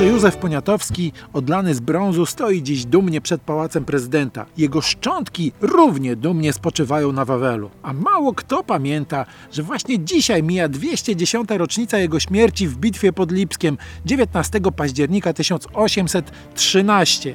Książę Józef Poniatowski, odlany z brązu, stoi dziś dumnie przed pałacem prezydenta. Jego szczątki równie dumnie spoczywają na Wawelu. A mało kto pamięta, że właśnie dzisiaj mija 210. rocznica jego śmierci w bitwie pod Lipskiem 19 października 1813.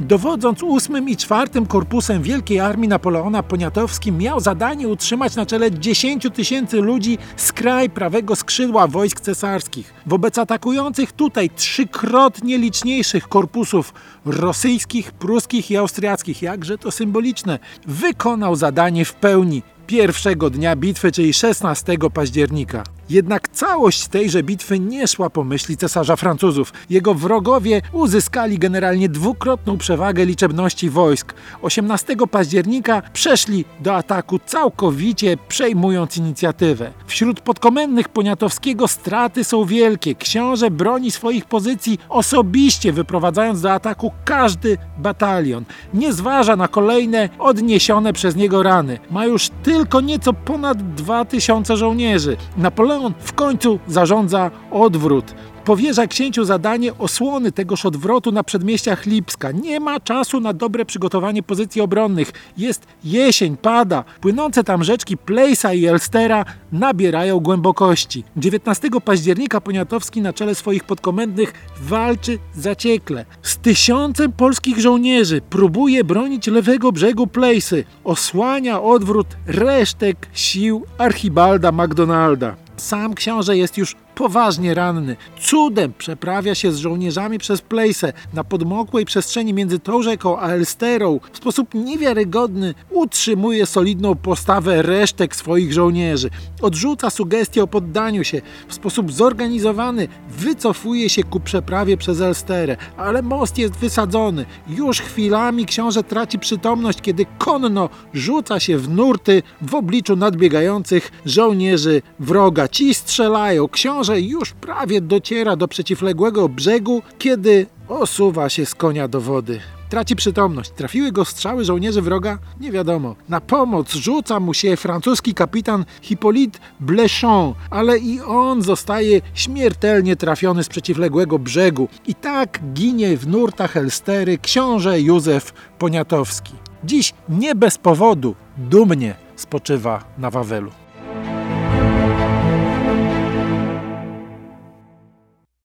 Dowodząc 8 i 4 korpusem Wielkiej Armii Napoleona, Poniatowski miał zadanie utrzymać na czele 10 tysięcy ludzi z prawego skrzydła wojsk cesarskich. Wobec atakujących tutaj trzy trzykrotnie liczniejszych korpusów rosyjskich, pruskich i austriackich, jakże to symboliczne, wykonał zadanie w pełni pierwszego dnia bitwy, czyli 16 października. Jednak całość tejże bitwy nie szła po myśli cesarza Francuzów. Jego wrogowie uzyskali generalnie dwukrotną przewagę liczebności wojsk. 18 października przeszli do ataku całkowicie przejmując inicjatywę. Wśród podkomendnych Poniatowskiego straty są wielkie. Książę broni swoich pozycji osobiście, wyprowadzając do ataku każdy batalion. Nie zważa na kolejne odniesione przez niego rany. Ma już tylko nieco ponad 2000 żołnierzy. Napoleon Napoleon w końcu zarządza odwrót powierza księciu zadanie osłony tegoż odwrotu na przedmieściach Lipska. Nie ma czasu na dobre przygotowanie pozycji obronnych. Jest jesień, pada. Płynące tam rzeczki Plejsa i Elstera nabierają głębokości. 19 października Poniatowski na czele swoich podkomendnych walczy zaciekle. Z tysiącem polskich żołnierzy próbuje bronić lewego brzegu Plejsy. Osłania odwrót resztek sił Archibalda MacDonalda. Sam książę jest już poważnie ranny. Cudem przeprawia się z żołnierzami przez Plejsę na podmokłej przestrzeni między tą rzeką a Elsterą. W sposób niewiarygodny utrzymuje solidną postawę resztek swoich żołnierzy. Odrzuca sugestie o poddaniu się. W sposób zorganizowany wycofuje się ku przeprawie przez Elsterę, ale most jest wysadzony. Już chwilami książę traci przytomność, kiedy konno rzuca się w nurty w obliczu nadbiegających żołnierzy wroga. Ci strzelają. Książę że już prawie dociera do przeciwległego brzegu, kiedy osuwa się z konia do wody. Traci przytomność. Trafiły go strzały żołnierzy wroga? Nie wiadomo. Na pomoc rzuca mu się francuski kapitan Hippolyte Blechon, ale i on zostaje śmiertelnie trafiony z przeciwległego brzegu. I tak ginie w nurtach Elstery książę Józef Poniatowski. Dziś nie bez powodu dumnie spoczywa na Wawelu.